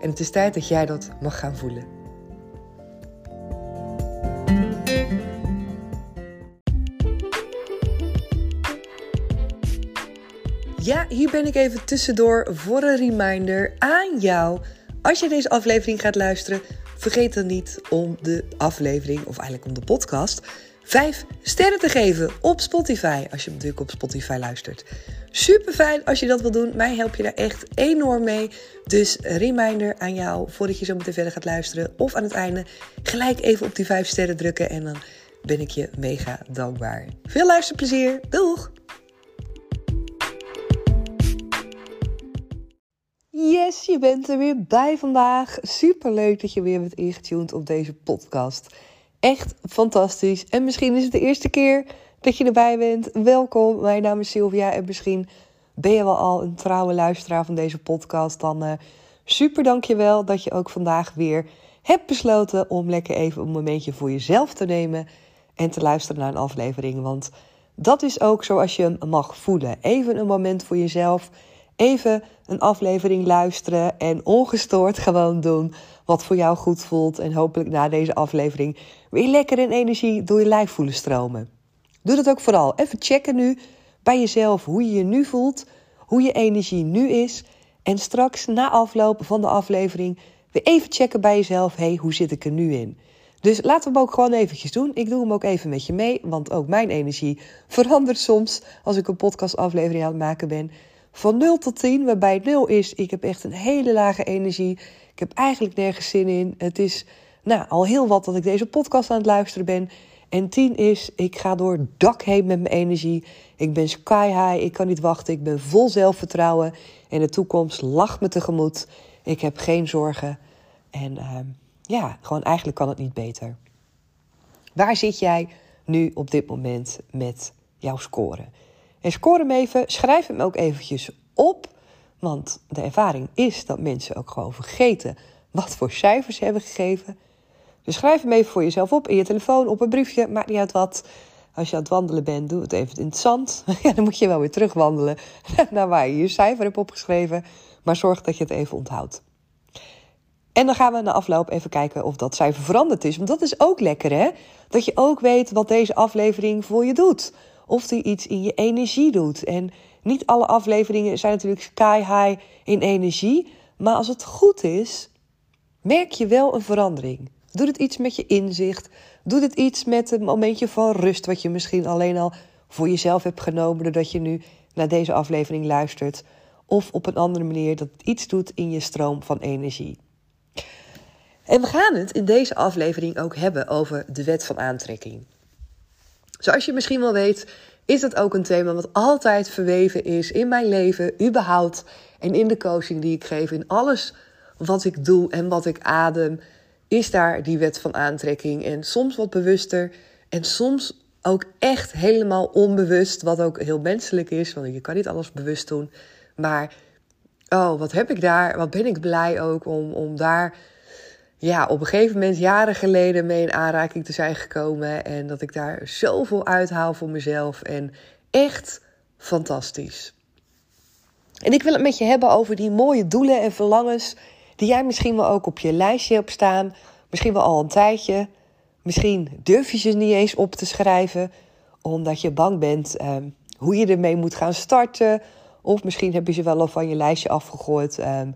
En het is tijd dat jij dat mag gaan voelen. Ja, hier ben ik even tussendoor voor een reminder aan jou. Als je deze aflevering gaat luisteren, vergeet dan niet om de aflevering, of eigenlijk om de podcast, vijf sterren te geven op Spotify. Als je natuurlijk op Spotify luistert. Super fijn als je dat wil doen. Mij help je daar echt enorm mee. Dus reminder aan jou voordat je zo meteen verder gaat luisteren. Of aan het einde gelijk even op die vijf sterren drukken. En dan ben ik je mega dankbaar. Veel luisterplezier. Doeg! Yes, je bent er weer bij vandaag. Super leuk dat je weer bent ingetuned op deze podcast. Echt fantastisch. En misschien is het de eerste keer dat je erbij bent. Welkom, mijn naam is Sylvia en misschien ben je wel al een trouwe luisteraar van deze podcast. Dan uh, super dankjewel dat je ook vandaag weer hebt besloten om lekker even een momentje voor jezelf te nemen en te luisteren naar een aflevering. Want dat is ook zoals je hem mag voelen. Even een moment voor jezelf. Even een aflevering luisteren en ongestoord gewoon doen wat voor jou goed voelt. En hopelijk na deze aflevering weer lekker in energie door je lijf voelen stromen. Doe dat ook vooral. Even checken nu bij jezelf hoe je je nu voelt, hoe je energie nu is. En straks na afloop van de aflevering weer even checken bij jezelf. hey, hoe zit ik er nu in? Dus laten we hem ook gewoon eventjes doen. Ik doe hem ook even met je mee, want ook mijn energie verandert soms als ik een podcastaflevering aan het maken ben. Van 0 tot 10, waarbij 0 is, ik heb echt een hele lage energie. Ik heb eigenlijk nergens zin in. Het is nou, al heel wat dat ik deze podcast aan het luisteren ben. En 10 is, ik ga door het dak heen met mijn energie. Ik ben sky high, ik kan niet wachten. Ik ben vol zelfvertrouwen. En de toekomst lacht me tegemoet. Ik heb geen zorgen. En uh, ja, gewoon eigenlijk kan het niet beter. Waar zit jij nu op dit moment met jouw score? En score hem even, schrijf hem ook eventjes op. Want de ervaring is dat mensen ook gewoon vergeten wat voor cijfers ze hebben gegeven. Dus schrijf hem even voor jezelf op in je telefoon, op een briefje, maakt niet uit wat. Als je aan het wandelen bent, doe het even in het zand. Ja, dan moet je wel weer terugwandelen naar waar je je cijfer hebt opgeschreven. Maar zorg dat je het even onthoudt. En dan gaan we na afloop even kijken of dat cijfer veranderd is. Want dat is ook lekker, hè? Dat je ook weet wat deze aflevering voor je doet. Of die iets in je energie doet. En niet alle afleveringen zijn natuurlijk sky high in energie. Maar als het goed is, merk je wel een verandering. Doet het iets met je inzicht? Doet het iets met een momentje van rust, wat je misschien alleen al voor jezelf hebt genomen, doordat je nu naar deze aflevering luistert? Of op een andere manier dat het iets doet in je stroom van energie. En we gaan het in deze aflevering ook hebben over de wet van aantrekking. Zoals je misschien wel weet, is dat ook een thema wat altijd verweven is in mijn leven, überhaupt. En in de coaching die ik geef, in alles wat ik doe en wat ik adem is daar die wet van aantrekking. En soms wat bewuster en soms ook echt helemaal onbewust, wat ook heel menselijk is, want je kan niet alles bewust doen. Maar oh, wat heb ik daar, wat ben ik blij ook om, om daar ja, op een gegeven moment jaren geleden mee in aanraking te zijn gekomen. En dat ik daar zoveel uithaal voor mezelf. En echt fantastisch. En ik wil het met je hebben over die mooie doelen en verlangens die jij misschien wel ook op je lijstje hebt staan, misschien wel al een tijdje. Misschien durf je ze niet eens op te schrijven, omdat je bang bent um, hoe je ermee moet gaan starten. Of misschien heb je ze wel al van je lijstje afgegooid, um,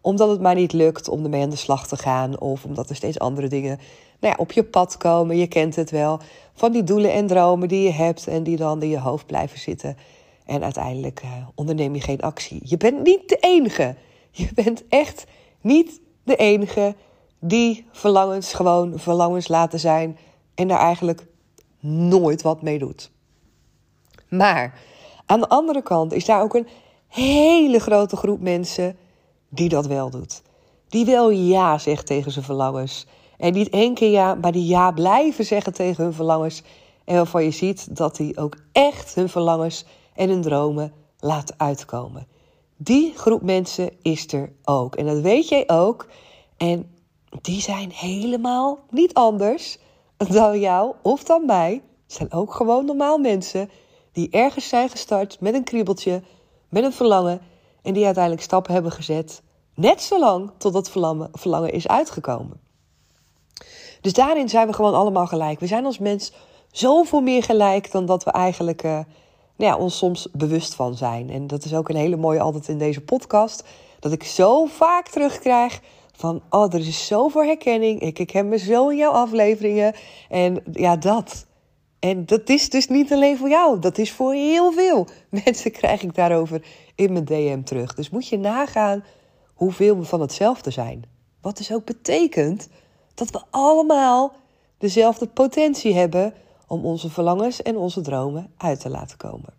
omdat het maar niet lukt om ermee aan de slag te gaan. Of omdat er steeds andere dingen nou ja, op je pad komen. Je kent het wel. Van die doelen en dromen die je hebt en die dan in je hoofd blijven zitten. En uiteindelijk uh, onderneem je geen actie. Je bent niet de enige. Je bent echt niet de enige die verlangens gewoon verlangens laten zijn. En daar eigenlijk nooit wat mee doet. Maar aan de andere kant is daar ook een hele grote groep mensen die dat wel doet. Die wel ja zegt tegen zijn verlangens. En niet één keer ja, maar die ja blijven zeggen tegen hun verlangens. En waarvan je ziet dat die ook echt hun verlangens en hun dromen laten uitkomen. Die groep mensen is er ook. En dat weet jij ook. En die zijn helemaal niet anders dan jou of dan mij. Het zijn ook gewoon normaal mensen die ergens zijn gestart met een kriebeltje, met een verlangen en die uiteindelijk stappen hebben gezet, net zolang tot dat verlangen is uitgekomen. Dus daarin zijn we gewoon allemaal gelijk. We zijn als mens zoveel meer gelijk dan dat we eigenlijk uh, ja, ons soms bewust van zijn. En dat is ook een hele mooie altijd in deze podcast. Dat ik zo vaak terugkrijg van, oh, er is zoveel herkenning. Ik, ik me zo in jouw afleveringen. En ja, dat. En dat is dus niet alleen voor jou, dat is voor heel veel mensen krijg ik daarover in mijn DM terug. Dus moet je nagaan hoeveel we van hetzelfde zijn. Wat dus ook betekent dat we allemaal dezelfde potentie hebben om onze verlangens en onze dromen uit te laten komen.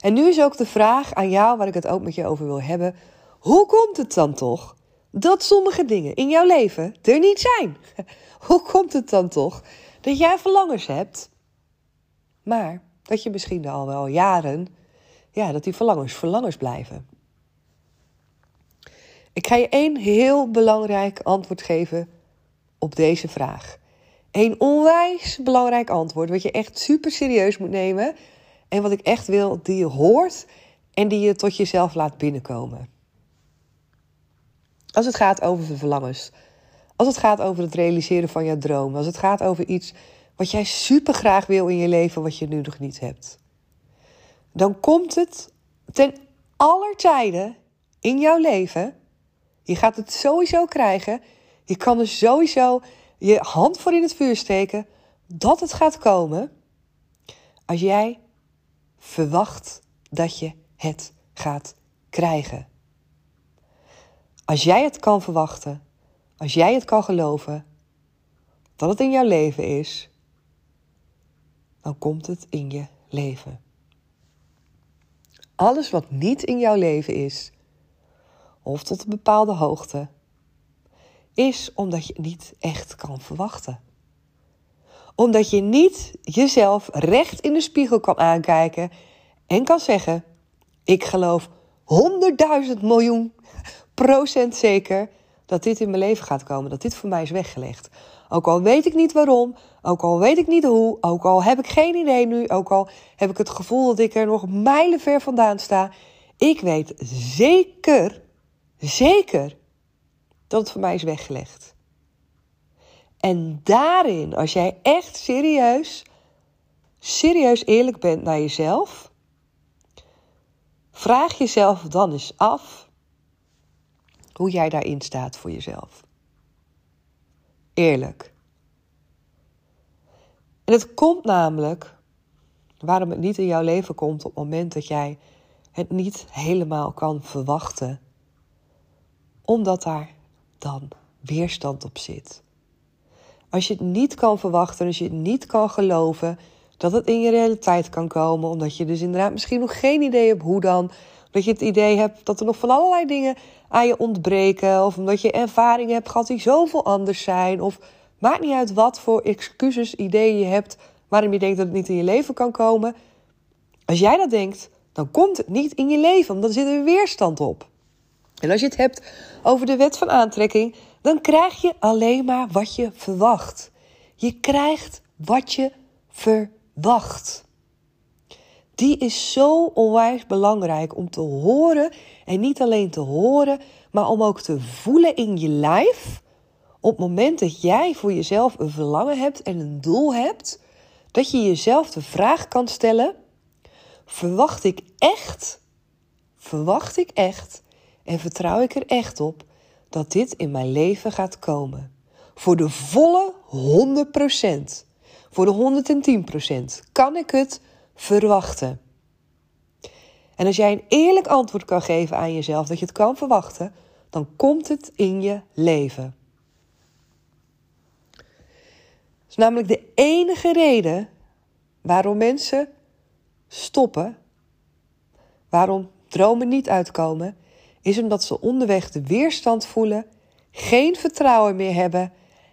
En nu is ook de vraag aan jou, waar ik het ook met je over wil hebben: hoe komt het dan toch dat sommige dingen in jouw leven er niet zijn? Hoe komt het dan toch dat jij verlangens hebt, maar dat je misschien al wel jaren, ja, dat die verlangens verlangens blijven. Ik ga je één heel belangrijk antwoord geven op deze vraag. Een onwijs belangrijk antwoord, wat je echt super serieus moet nemen. En wat ik echt wil, die je hoort en die je tot jezelf laat binnenkomen. Als het gaat over de verlangens, als het gaat over het realiseren van jouw droom. Als het gaat over iets wat jij super graag wil in je leven, wat je nu nog niet hebt. Dan komt het ten aller tijden in jouw leven. Je gaat het sowieso krijgen. Je kan er sowieso je hand voor in het vuur steken dat het gaat komen. Als jij verwacht dat je het gaat krijgen. Als jij het kan verwachten, als jij het kan geloven dat het in jouw leven is, dan komt het in je leven. Alles wat niet in jouw leven is, of tot een bepaalde hoogte, is omdat je niet echt kan verwachten. Omdat je niet jezelf recht in de spiegel kan aankijken en kan zeggen: Ik geloof 100.000 miljoen procent zeker dat dit in mijn leven gaat komen, dat dit voor mij is weggelegd. Ook al weet ik niet waarom, ook al weet ik niet hoe, ook al heb ik geen idee nu, ook al heb ik het gevoel dat ik er nog mijlenver vandaan sta. Ik weet zeker, zeker dat voor mij is weggelegd. En daarin, als jij echt serieus, serieus eerlijk bent naar jezelf, vraag jezelf dan eens af hoe jij daarin staat voor jezelf. Eerlijk. En het komt namelijk, waarom het niet in jouw leven komt op het moment dat jij het niet helemaal kan verwachten, omdat daar dan weerstand op zit. Als je het niet kan verwachten, als je het niet kan geloven dat het in je realiteit kan komen, omdat je dus inderdaad misschien nog geen idee hebt hoe dan, dat je het idee hebt dat er nog van allerlei dingen aan je ontbreken. Of omdat je ervaringen hebt gehad die zoveel anders zijn. Of maakt niet uit wat voor excuses, ideeën je hebt waarom je denkt dat het niet in je leven kan komen. Als jij dat denkt, dan komt het niet in je leven, omdat er zit een weerstand op. En als je het hebt over de wet van aantrekking, dan krijg je alleen maar wat je verwacht. Je krijgt wat je verwacht die is zo onwijs belangrijk om te horen. En niet alleen te horen, maar om ook te voelen in je lijf. Op het moment dat jij voor jezelf een verlangen hebt en een doel hebt, dat je jezelf de vraag kan stellen: verwacht ik echt, verwacht ik echt en vertrouw ik er echt op dat dit in mijn leven gaat komen. Voor de volle 100%. Voor de 110% kan ik het verwachten. En als jij een eerlijk antwoord kan geven aan jezelf dat je het kan verwachten, dan komt het in je leven. Dat is namelijk de enige reden waarom mensen stoppen, waarom dromen niet uitkomen, is omdat ze onderweg de weerstand voelen, geen vertrouwen meer hebben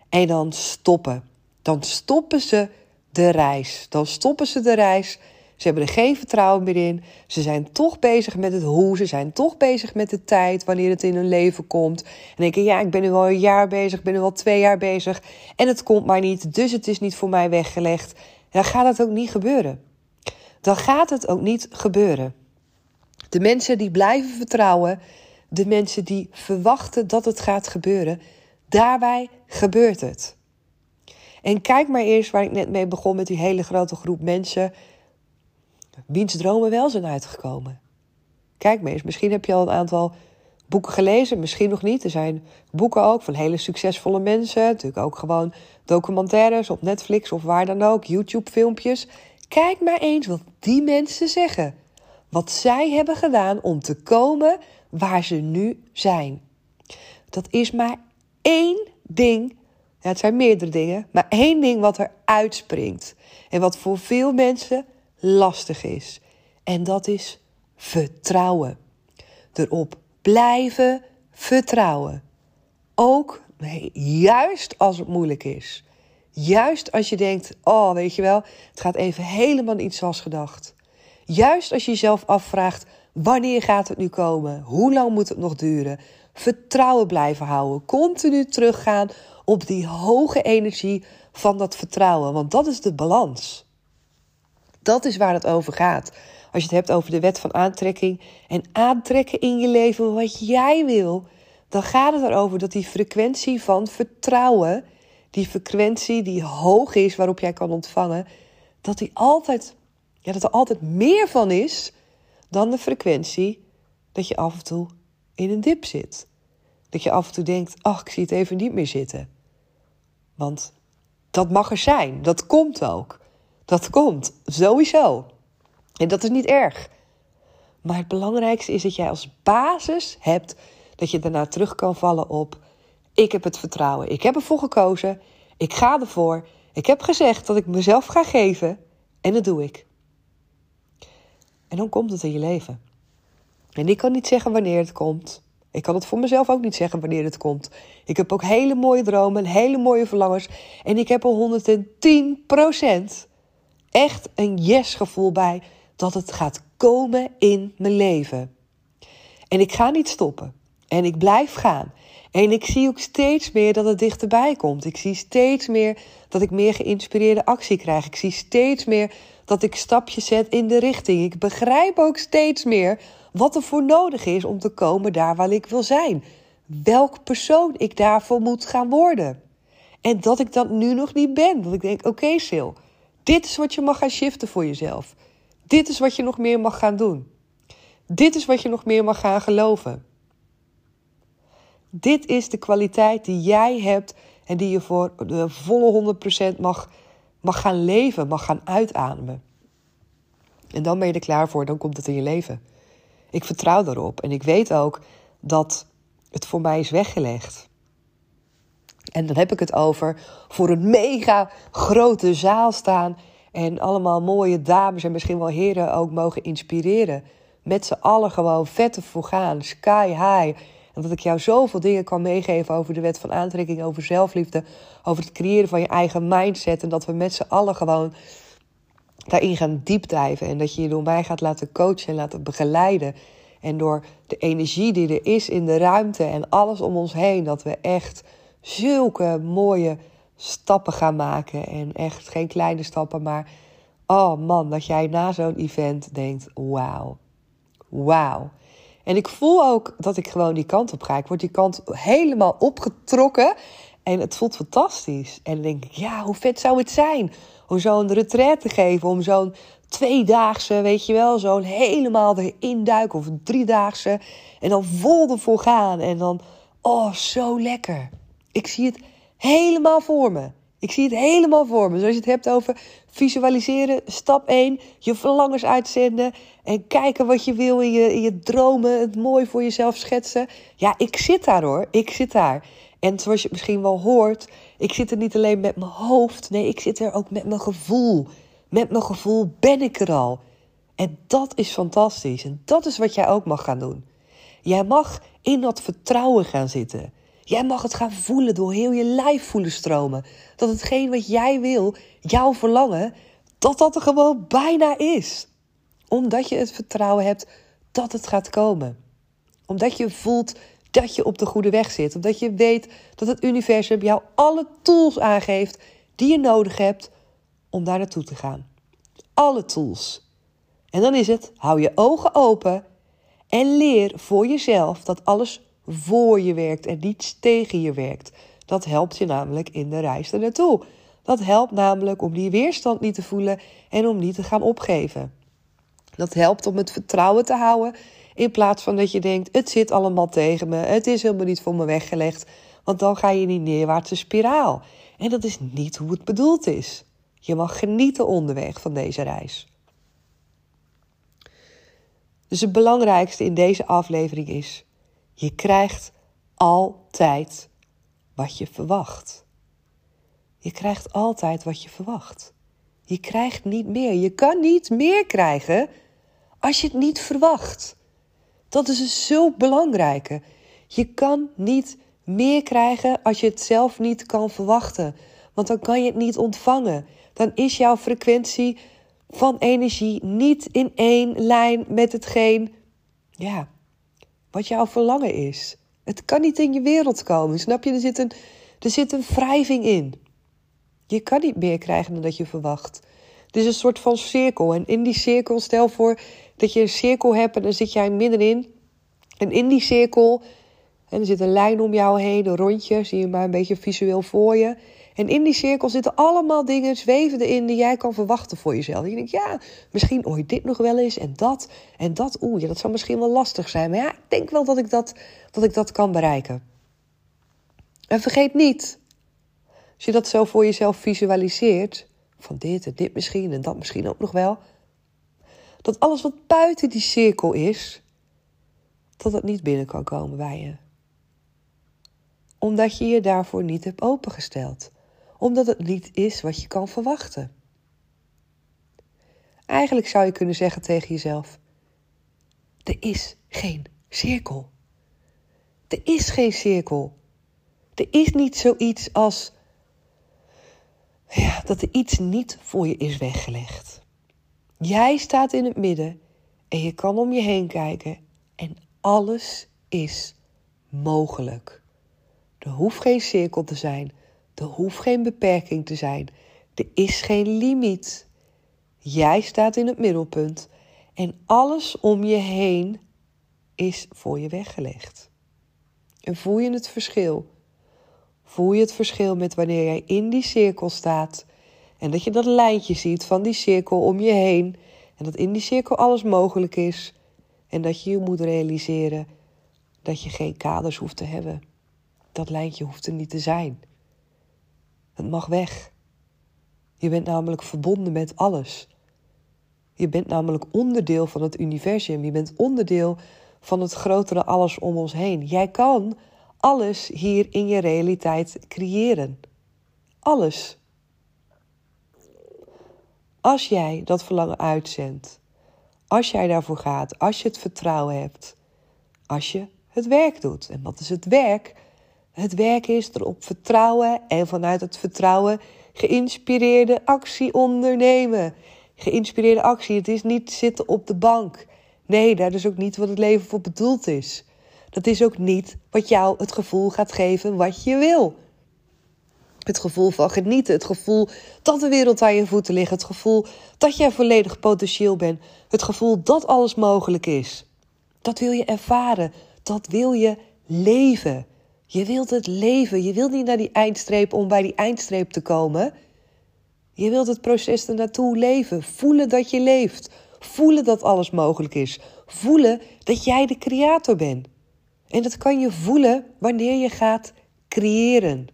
en dan stoppen. Dan stoppen ze de reis. Dan stoppen ze de reis. Ze hebben er geen vertrouwen meer in. Ze zijn toch bezig met het hoe. Ze zijn toch bezig met de tijd, wanneer het in hun leven komt. En denken, ja, ik ben nu al een jaar bezig, ik ben nu al twee jaar bezig. En het komt maar niet, dus het is niet voor mij weggelegd. Dan gaat het ook niet gebeuren. Dan gaat het ook niet gebeuren. De mensen die blijven vertrouwen, de mensen die verwachten dat het gaat gebeuren, daarbij gebeurt het. En kijk maar eerst waar ik net mee begon met die hele grote groep mensen, wiens dromen wel zijn uitgekomen. Kijk maar eens, misschien heb je al een aantal boeken gelezen, misschien nog niet. Er zijn boeken ook van hele succesvolle mensen, natuurlijk ook gewoon documentaires op Netflix of waar dan ook, YouTube-filmpjes. Kijk maar eens wat die mensen zeggen. Wat zij hebben gedaan om te komen waar ze nu zijn. Dat is maar één ding. Ja, het zijn meerdere dingen, maar één ding wat er uitspringt. En wat voor veel mensen lastig is. En dat is vertrouwen. Erop blijven vertrouwen. Ook juist als het moeilijk is. Juist als je denkt, oh weet je wel, het gaat even helemaal niet zoals gedacht. Juist als je jezelf afvraagt, wanneer gaat het nu komen? Hoe lang moet het nog duren? Vertrouwen blijven houden. Continu teruggaan op die hoge energie van dat vertrouwen. Want dat is de balans. Dat is waar het over gaat. Als je het hebt over de wet van aantrekking en aantrekken in je leven wat jij wil, dan gaat het erover dat die frequentie van vertrouwen, die frequentie die hoog is waarop jij kan ontvangen, dat die altijd ja, dat er altijd meer van is dan de frequentie dat je af en toe in een dip zit. Dat je af en toe denkt, ach, ik zie het even niet meer zitten. Want dat mag er zijn. Dat komt ook. Dat komt, sowieso. En dat is niet erg. Maar het belangrijkste is dat jij als basis hebt dat je daarna terug kan vallen op: ik heb het vertrouwen. Ik heb ervoor gekozen. Ik ga ervoor. Ik heb gezegd dat ik mezelf ga geven. En dat doe ik. En dan komt het in je leven. En ik kan niet zeggen wanneer het komt. Ik kan het voor mezelf ook niet zeggen wanneer het komt. Ik heb ook hele mooie dromen, hele mooie verlangens. En ik heb er 110% echt een yes-gevoel bij dat het gaat komen in mijn leven. En ik ga niet stoppen. En ik blijf gaan. En ik zie ook steeds meer dat het dichterbij komt. Ik zie steeds meer dat ik meer geïnspireerde actie krijg. Ik zie steeds meer dat ik stapjes zet in de richting. Ik begrijp ook steeds meer wat er voor nodig is om te komen daar waar ik wil zijn. Welk persoon ik daarvoor moet gaan worden. En dat ik dat nu nog niet ben. Dat ik denk: oké, okay, Sil, dit is wat je mag gaan shiften voor jezelf. Dit is wat je nog meer mag gaan doen. Dit is wat je nog meer mag gaan geloven. Dit is de kwaliteit die jij hebt en die je voor de volle 100% mag, mag gaan leven, mag gaan uitademen. En dan ben je er klaar voor, dan komt het in je leven. Ik vertrouw daarop en ik weet ook dat het voor mij is weggelegd. En dan heb ik het over voor een mega grote zaal staan en allemaal mooie dames en misschien wel heren ook mogen inspireren. Met z'n allen gewoon vette voor gaan, sky high en dat ik jou zoveel dingen kan meegeven over de wet van aantrekking, over zelfliefde, over het creëren van je eigen mindset. En dat we met z'n allen gewoon daarin gaan diepdijven. En dat je je door mij gaat laten coachen en laten begeleiden. En door de energie die er is in de ruimte en alles om ons heen, dat we echt zulke mooie stappen gaan maken. En echt geen kleine stappen, maar oh man, dat jij na zo'n event denkt: wauw, wauw. En ik voel ook dat ik gewoon die kant op ga. Ik word die kant helemaal opgetrokken. En het voelt fantastisch. En dan denk ik, ja, hoe vet zou het zijn om zo'n retreat te geven. Om zo'n tweedaagse, weet je wel, zo'n helemaal erin duiken of een driedaagse. En dan vol ervoor gaan en dan, oh, zo lekker. Ik zie het helemaal voor me. Ik zie het helemaal voor me. Zoals je het hebt over visualiseren. Stap 1. Je verlangens uitzenden. En kijken wat je wil in je, in je dromen. Het mooi voor jezelf schetsen. Ja, ik zit daar hoor. Ik zit daar. En zoals je het misschien wel hoort. Ik zit er niet alleen met mijn hoofd. Nee, ik zit er ook met mijn gevoel. Met mijn gevoel ben ik er al. En dat is fantastisch. En dat is wat jij ook mag gaan doen. Jij mag in dat vertrouwen gaan zitten. Jij mag het gaan voelen, door heel je lijf voelen stromen. Dat hetgeen wat jij wil, jouw verlangen, dat dat er gewoon bijna is. Omdat je het vertrouwen hebt dat het gaat komen. Omdat je voelt dat je op de goede weg zit. Omdat je weet dat het universum jou alle tools aangeeft die je nodig hebt om daar naartoe te gaan. Alle tools. En dan is het, hou je ogen open en leer voor jezelf dat alles voor je werkt en niets tegen je werkt. Dat helpt je namelijk in de reis ernaartoe. Dat helpt namelijk om die weerstand niet te voelen en om niet te gaan opgeven. Dat helpt om het vertrouwen te houden in plaats van dat je denkt: het zit allemaal tegen me, het is helemaal niet voor me weggelegd. Want dan ga je in die neerwaartse spiraal. En dat is niet hoe het bedoeld is. Je mag genieten onderweg van deze reis. Dus het belangrijkste in deze aflevering is: je krijgt altijd wat je verwacht. Je krijgt altijd wat je verwacht. Je krijgt niet meer. Je kan niet meer krijgen als je het niet verwacht. Dat is een zo belangrijke. Je kan niet meer krijgen als je het zelf niet kan verwachten. Want dan kan je het niet ontvangen. Dan is jouw frequentie van energie niet in één lijn met hetgeen ja, wat jouw verlangen is. Het kan niet in je wereld komen, snap je? Er zit een, er zit een wrijving in. Je kan niet meer krijgen dan dat je verwacht. Het is een soort van cirkel. En in die cirkel, stel voor dat je een cirkel hebt en dan zit jij middenin. En in die cirkel, en er zit een lijn om jou heen, een rondje, zie je maar een beetje visueel voor je. En in die cirkel zitten allemaal dingen zweven erin die jij kan verwachten voor jezelf. je denkt, ja, misschien ooit dit nog wel eens en dat en dat. Oeh, ja, dat zou misschien wel lastig zijn. Maar ja, ik denk wel dat ik dat, dat, ik dat kan bereiken. En vergeet niet, als je dat zo voor jezelf visualiseert, van dit en dit misschien en dat misschien ook nog wel, dat alles wat buiten die cirkel is, dat dat niet binnen kan komen bij je. Omdat je je daarvoor niet hebt opengesteld omdat het niet is wat je kan verwachten. Eigenlijk zou je kunnen zeggen tegen jezelf: Er is geen cirkel. Er is geen cirkel. Er is niet zoiets als ja, dat er iets niet voor je is weggelegd. Jij staat in het midden en je kan om je heen kijken en alles is mogelijk. Er hoeft geen cirkel te zijn, er hoeft geen beperking te zijn. Er is geen limiet. Jij staat in het middelpunt en alles om je heen is voor je weggelegd. En voel je het verschil? Voel je het verschil met wanneer jij in die cirkel staat en dat je dat lijntje ziet van die cirkel om je heen en dat in die cirkel alles mogelijk is en dat je je moet realiseren dat je geen kaders hoeft te hebben. Dat lijntje hoeft er niet te zijn. Het mag weg. Je bent namelijk verbonden met alles. Je bent namelijk onderdeel van het universum. Je bent onderdeel van het grotere alles om ons heen. Jij kan alles hier in je realiteit creëren. Alles. Als jij dat verlangen uitzendt, als jij daarvoor gaat, als je het vertrouwen hebt, als je het werk doet. En wat is het werk? Het werk is erop vertrouwen en vanuit het vertrouwen geïnspireerde actie ondernemen. Geïnspireerde actie, het is niet zitten op de bank. Nee, dat is ook niet wat het leven voor bedoeld is. Dat is ook niet wat jou het gevoel gaat geven wat je wil. Het gevoel van genieten, het gevoel dat de wereld aan je voeten ligt, het gevoel dat jij volledig potentieel bent, het gevoel dat alles mogelijk is. Dat wil je ervaren, dat wil je leven. Je wilt het leven. Je wilt niet naar die eindstreep om bij die eindstreep te komen. Je wilt het proces ernaartoe leven. Voelen dat je leeft. Voelen dat alles mogelijk is. Voelen dat jij de creator bent. En dat kan je voelen wanneer je gaat creëren.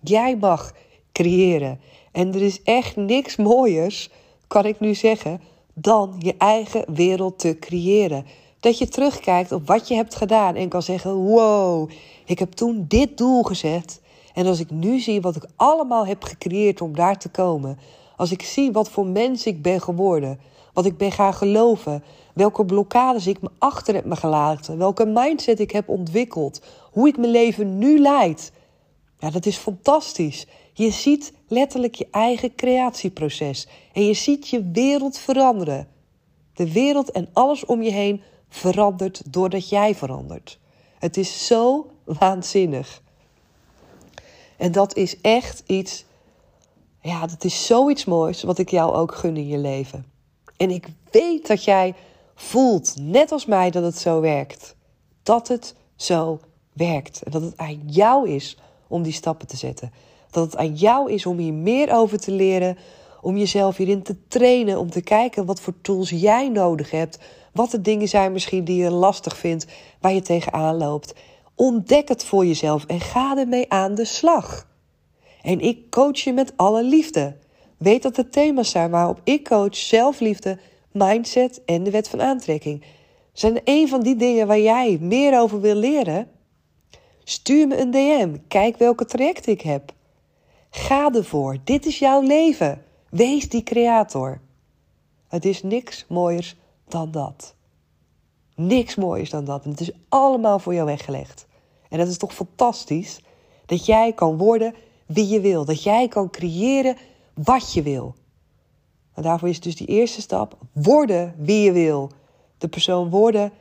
Jij mag creëren. En er is echt niks mooiers, kan ik nu zeggen, dan je eigen wereld te creëren. Dat je terugkijkt op wat je hebt gedaan en kan zeggen: Wow, ik heb toen dit doel gezet. En als ik nu zie wat ik allemaal heb gecreëerd om daar te komen, als ik zie wat voor mens ik ben geworden, wat ik ben gaan geloven, welke blokkades ik me achter heb me gelaten, welke mindset ik heb ontwikkeld, hoe ik mijn leven nu leid. Ja, dat is fantastisch. Je ziet letterlijk je eigen creatieproces en je ziet je wereld veranderen. De wereld en alles om je heen verandert doordat jij verandert. Het is zo waanzinnig. En dat is echt iets, ja, dat is zoiets moois wat ik jou ook gun in je leven. En ik weet dat jij voelt, net als mij, dat het zo werkt. Dat het zo werkt. En dat het aan jou is om die stappen te zetten. Dat het aan jou is om hier meer over te leren, om jezelf hierin te trainen, om te kijken wat voor tools jij nodig hebt, wat de dingen zijn misschien die je lastig vindt, waar je tegenaan loopt. Ontdek het voor jezelf en ga ermee aan de slag. En ik coach je met alle liefde. Weet dat de thema's zijn waarop ik coach zelfliefde, mindset en de wet van aantrekking. Zijn een van die dingen waar jij meer over wil leren? Stuur me een DM. Kijk welke traject ik heb. Ga ervoor. Dit is jouw leven. Wees die creator. Het is niks mooiers dan dat. Niks mooiers dan dat. En het is allemaal voor jou weggelegd. En dat is toch fantastisch dat jij kan worden wie je wil. Dat jij kan creëren wat je wil. En daarvoor is dus die eerste stap worden wie je wil. De persoon worden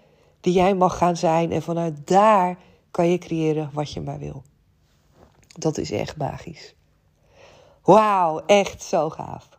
die jij mag gaan zijn. En vanuit daar kan je creëren wat je maar wil. Dat is echt magisch. Wauw, echt zo gaaf.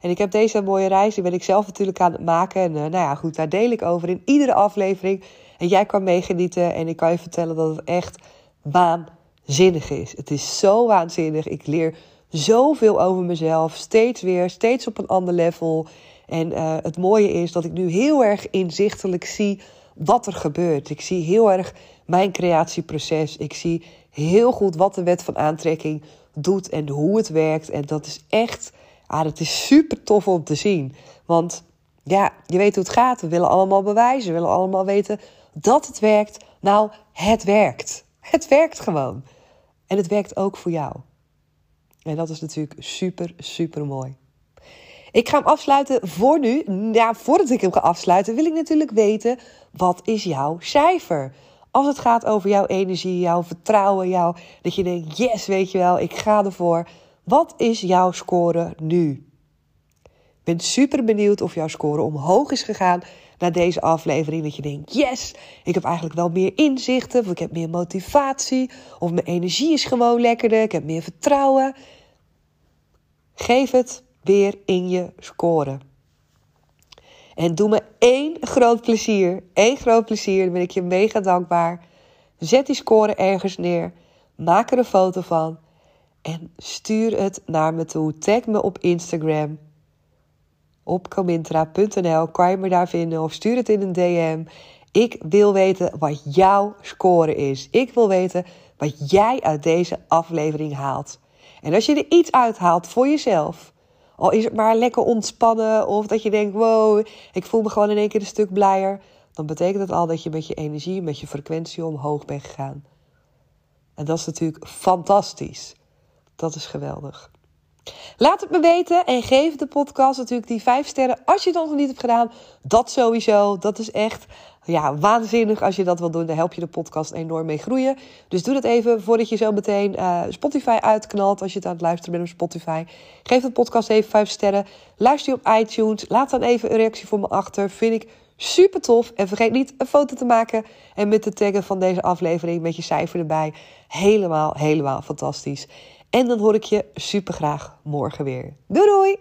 En ik heb deze mooie reis, die ben ik zelf natuurlijk aan het maken. En uh, nou ja, goed, daar deel ik over in iedere aflevering. En jij kan meegenieten. En ik kan je vertellen dat het echt waanzinnig is. Het is zo waanzinnig. Ik leer zoveel over mezelf. Steeds weer, steeds op een ander level. En uh, het mooie is dat ik nu heel erg inzichtelijk zie wat er gebeurt. Ik zie heel erg mijn creatieproces. Ik zie heel goed wat de wet van aantrekking doet en hoe het werkt. En dat is echt, ah, dat is super tof om te zien. Want ja, je weet hoe het gaat. We willen allemaal bewijzen. We willen allemaal weten dat het werkt. Nou, het werkt. Het werkt gewoon. En het werkt ook voor jou. En dat is natuurlijk super, super mooi. Ik ga hem afsluiten voor nu. Ja, voordat ik hem ga afsluiten, wil ik natuurlijk weten: wat is jouw cijfer? Als het gaat over jouw energie, jouw vertrouwen, jouw, dat je denkt: yes, weet je wel, ik ga ervoor. Wat is jouw score nu? Ik ben super benieuwd of jouw score omhoog is gegaan na deze aflevering. Dat je denkt: yes, ik heb eigenlijk wel meer inzichten, of ik heb meer motivatie, of mijn energie is gewoon lekkerder, ik heb meer vertrouwen. Geef het weer in je score. En doe me één groot plezier. één groot plezier. Dan ben ik je mega dankbaar. Zet die score ergens neer. Maak er een foto van. En stuur het naar me toe. Tag me op Instagram. Op comintra.nl kan je me daar vinden. Of stuur het in een DM. Ik wil weten wat jouw score is. Ik wil weten wat jij uit deze aflevering haalt. En als je er iets uithaalt voor jezelf al is het maar lekker ontspannen of dat je denkt, wow, ik voel me gewoon in één keer een stuk blijer. Dan betekent dat al dat je met je energie, met je frequentie omhoog bent gegaan. En dat is natuurlijk fantastisch. Dat is geweldig. Laat het me weten en geef de podcast natuurlijk die vijf sterren als je het nog niet hebt gedaan. Dat sowieso. Dat is echt ja, waanzinnig als je dat wil doen. Daar help je de podcast enorm mee groeien. Dus doe dat even voordat je zo meteen uh, Spotify uitknalt. Als je het aan het luisteren bent op Spotify. Geef de podcast even 5 sterren. Luister je op iTunes. Laat dan even een reactie voor me achter. Vind ik super tof. En vergeet niet een foto te maken. En met de taggen van deze aflevering met je cijfer erbij. Helemaal, helemaal fantastisch. En dan hoor ik je super graag morgen weer. Doei doei!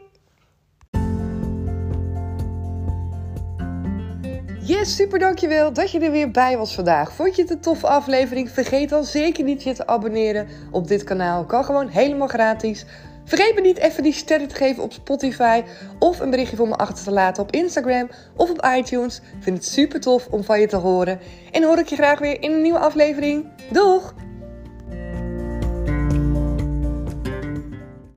Yes, super dankjewel dat je er weer bij was vandaag. Vond je het een toffe aflevering? Vergeet dan zeker niet je te abonneren op dit kanaal. Kan gewoon helemaal gratis Vergeet me niet even die sterren te geven op Spotify of een berichtje voor me achter te laten op Instagram of op iTunes. Ik vind het super tof om van je te horen. En hoor ik je graag weer in een nieuwe aflevering. Doeg!